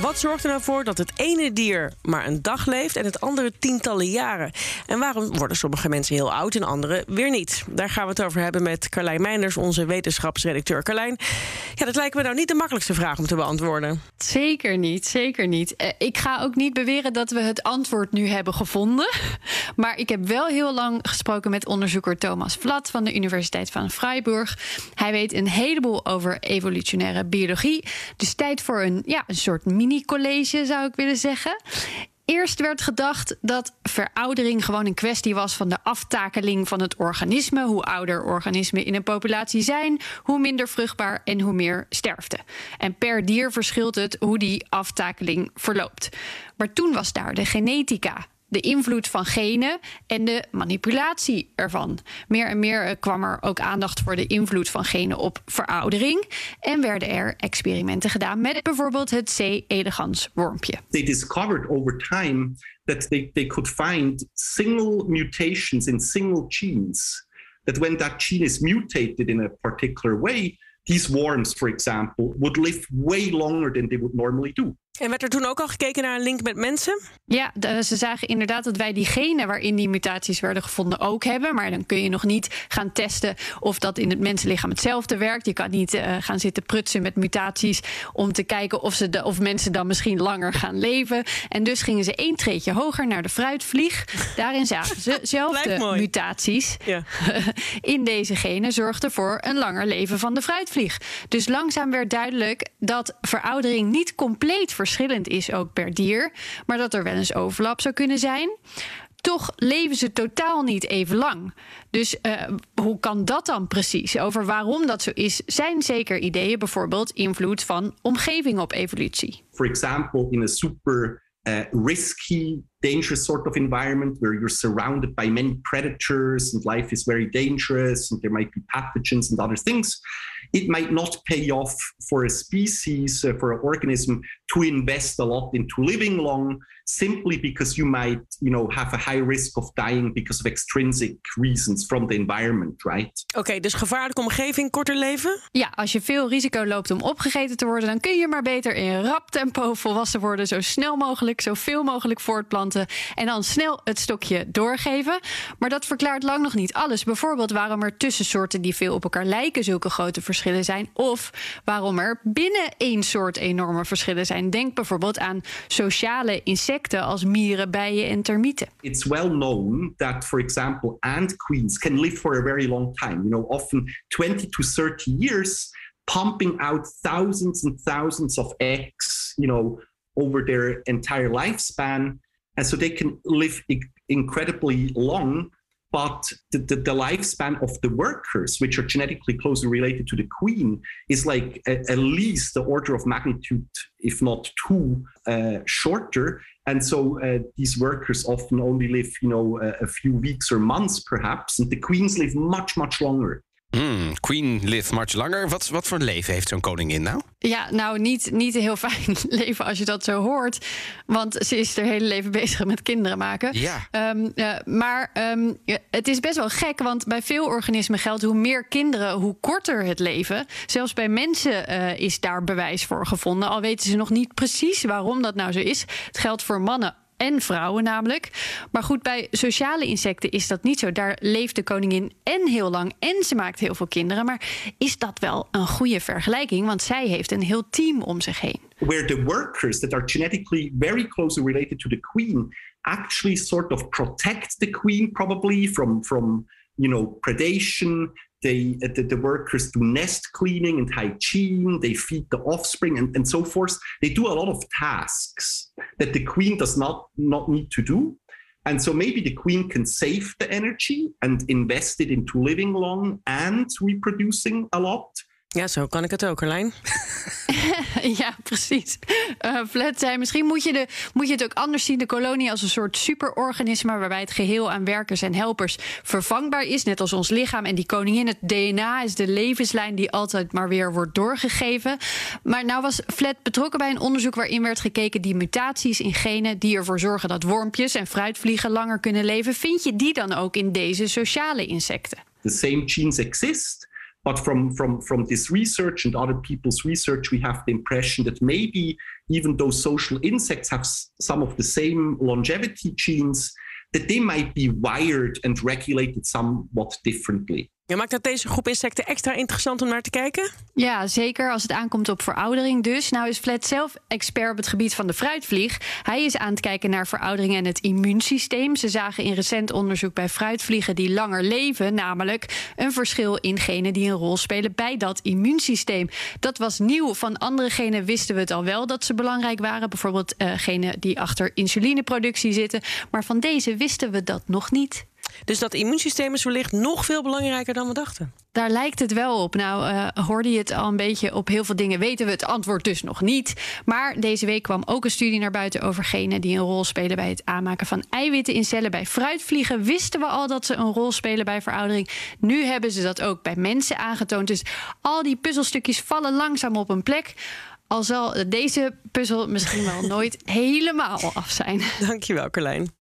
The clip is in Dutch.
Wat zorgt er nou voor dat het ene dier maar een dag leeft en het andere tientallen jaren? En waarom worden sommige mensen heel oud en andere weer niet? Daar gaan we het over hebben met Carlijn Meinders, onze wetenschapsredacteur. Carlijn, ja, dat lijkt me nou niet de makkelijkste vraag om te beantwoorden. Zeker niet, zeker niet. Eh, ik ga ook niet beweren dat we het antwoord nu hebben gevonden. Maar ik heb wel heel lang gesproken met onderzoeker Thomas Vlat van de Universiteit van Freiburg. Hij weet een heleboel over evolutionaire biologie. Dus tijd voor een, ja, een soort mini-college, zou ik willen zeggen. Eerst werd gedacht dat veroudering gewoon een kwestie was van de aftakeling van het organisme. Hoe ouder organismen in een populatie zijn, hoe minder vruchtbaar en hoe meer sterfte. En per dier verschilt het hoe die aftakeling verloopt. Maar toen was daar de genetica de invloed van genen en de manipulatie ervan. Meer en meer eh, kwam er ook aandacht voor de invloed van genen op veroudering. En werden er experimenten gedaan met bijvoorbeeld het C. elegans wormpje. They discovered over time that they, they could find single mutations in single genes. That when that gene is mutated in a particular way, these worms, for example, would live way longer than they would normally do. En werd er toen ook al gekeken naar een link met mensen? Ja, ze zagen inderdaad dat wij die genen waarin die mutaties werden gevonden ook hebben. Maar dan kun je nog niet gaan testen of dat in het mensenlichaam hetzelfde werkt. Je kan niet uh, gaan zitten prutsen met mutaties om te kijken of, ze de, of mensen dan misschien langer gaan leven. En dus gingen ze één treetje hoger naar de fruitvlieg. Daarin zagen ze zelfde mutaties ja. in deze genen zorgden voor een langer leven van de fruitvlieg. Dus langzaam werd duidelijk dat veroudering niet compleet verschillend is ook per dier, maar dat er wel eens overlap zou kunnen zijn. Toch leven ze totaal niet even lang. Dus uh, hoe kan dat dan precies? Over waarom dat zo is, zijn zeker ideeën, bijvoorbeeld invloed van omgeving op evolutie. For example, in a super uh, risky, dangerous sort of environment where you're surrounded by many predators and life is very dangerous and there might be pathogens and other things. it might not pay off for a species, uh, for an organism to invest a lot into living long simply because you might, you know, have a high risk of dying because of extrinsic reasons from the environment, right? Oké, okay, dus gevaarlijke omgeving, korter leven? Ja, als je veel risico loopt om opgegeten te worden, dan kun je maar beter in rap tempo volwassen worden, zo snel mogelijk, zoveel mogelijk voortplanten en dan snel het stokje doorgeven. Maar dat verklaart lang nog niet alles. Bijvoorbeeld waarom er tussen soorten die veel op elkaar lijken zulke grote verschillen zijn, of waarom er binnen één soort enorme verschillen zijn. Denk bijvoorbeeld aan sociale insecten als mieren, bijen en termieten. It's well known that, for example, ant queens can live for a very long time. You know, often 20 to 30 years, pumping out thousands and thousands of eggs. You know, over their entire lifespan, and so they can live incredibly long but the, the, the, lifespan of the workers, which are genetically closely related to the queen, is like at least the order of magnitude, if not two, uh, shorter. And so uh, these workers often only live, you know, a, a few weeks or months, perhaps, and the queens live much, much longer. Hmm, Queen live much langer. Wat, wat voor leven heeft zo'n koningin nou? Ja, nou niet, niet een heel fijn leven als je dat zo hoort. Want ze is haar hele leven bezig met kinderen maken. Ja. Um, uh, maar um, het is best wel gek, want bij veel organismen geldt... hoe meer kinderen, hoe korter het leven. Zelfs bij mensen uh, is daar bewijs voor gevonden. Al weten ze nog niet precies waarom dat nou zo is. Het geldt voor mannen en vrouwen namelijk. Maar goed, bij sociale insecten is dat niet zo. Daar leeft de koningin en heel lang en ze maakt heel veel kinderen. Maar is dat wel een goede vergelijking? Want zij heeft een heel team om zich heen. Where the workers that are genetically very closely related to the queen actually sort of protect the queen probably from from you know predation. They uh, the, the, workers do nest cleaning and hygiene. They feed the offspring and, and so forth. They do a lot of tasks that the queen does not not need to do. And so maybe the queen can save the energy and invest it into living long and reproducing a lot Ja, zo kan ik het ook, Carlijn. ja, precies. Uh, Flat zei, misschien moet je, de, moet je het ook anders zien... de kolonie als een soort superorganisme... waarbij het geheel aan werkers en helpers vervangbaar is... net als ons lichaam. En die koningin, het DNA, is de levenslijn... die altijd maar weer wordt doorgegeven. Maar nou was Flat betrokken bij een onderzoek... waarin werd gekeken die mutaties in genen... die ervoor zorgen dat wormpjes en fruitvliegen langer kunnen leven... vind je die dan ook in deze sociale insecten? The same genes exist... But from, from, from this research and other people's research, we have the impression that maybe even though social insects have some of the same longevity genes, that they might be wired and regulated somewhat differently. Maakt dat deze groep insecten extra interessant om naar te kijken? Ja, zeker als het aankomt op veroudering. Dus nou is Flat zelf expert op het gebied van de fruitvlieg. Hij is aan het kijken naar veroudering en het immuunsysteem. Ze zagen in recent onderzoek bij fruitvliegen die langer leven, namelijk een verschil in genen die een rol spelen bij dat immuunsysteem. Dat was nieuw. Van andere genen wisten we het al wel dat ze belangrijk waren. Bijvoorbeeld uh, genen die achter insulineproductie zitten. Maar van deze wisten we dat nog niet. Dus dat immuunsysteem is wellicht nog veel belangrijker dan we dachten. Daar lijkt het wel op. Nou, uh, hoorde je het al een beetje op heel veel dingen weten we het antwoord dus nog niet. Maar deze week kwam ook een studie naar buiten over genen die een rol spelen bij het aanmaken van eiwitten in cellen. Bij fruitvliegen wisten we al dat ze een rol spelen bij veroudering. Nu hebben ze dat ook bij mensen aangetoond. Dus al die puzzelstukjes vallen langzaam op een plek. Al zal deze puzzel misschien wel nooit helemaal af zijn. Dankjewel, Carlijn.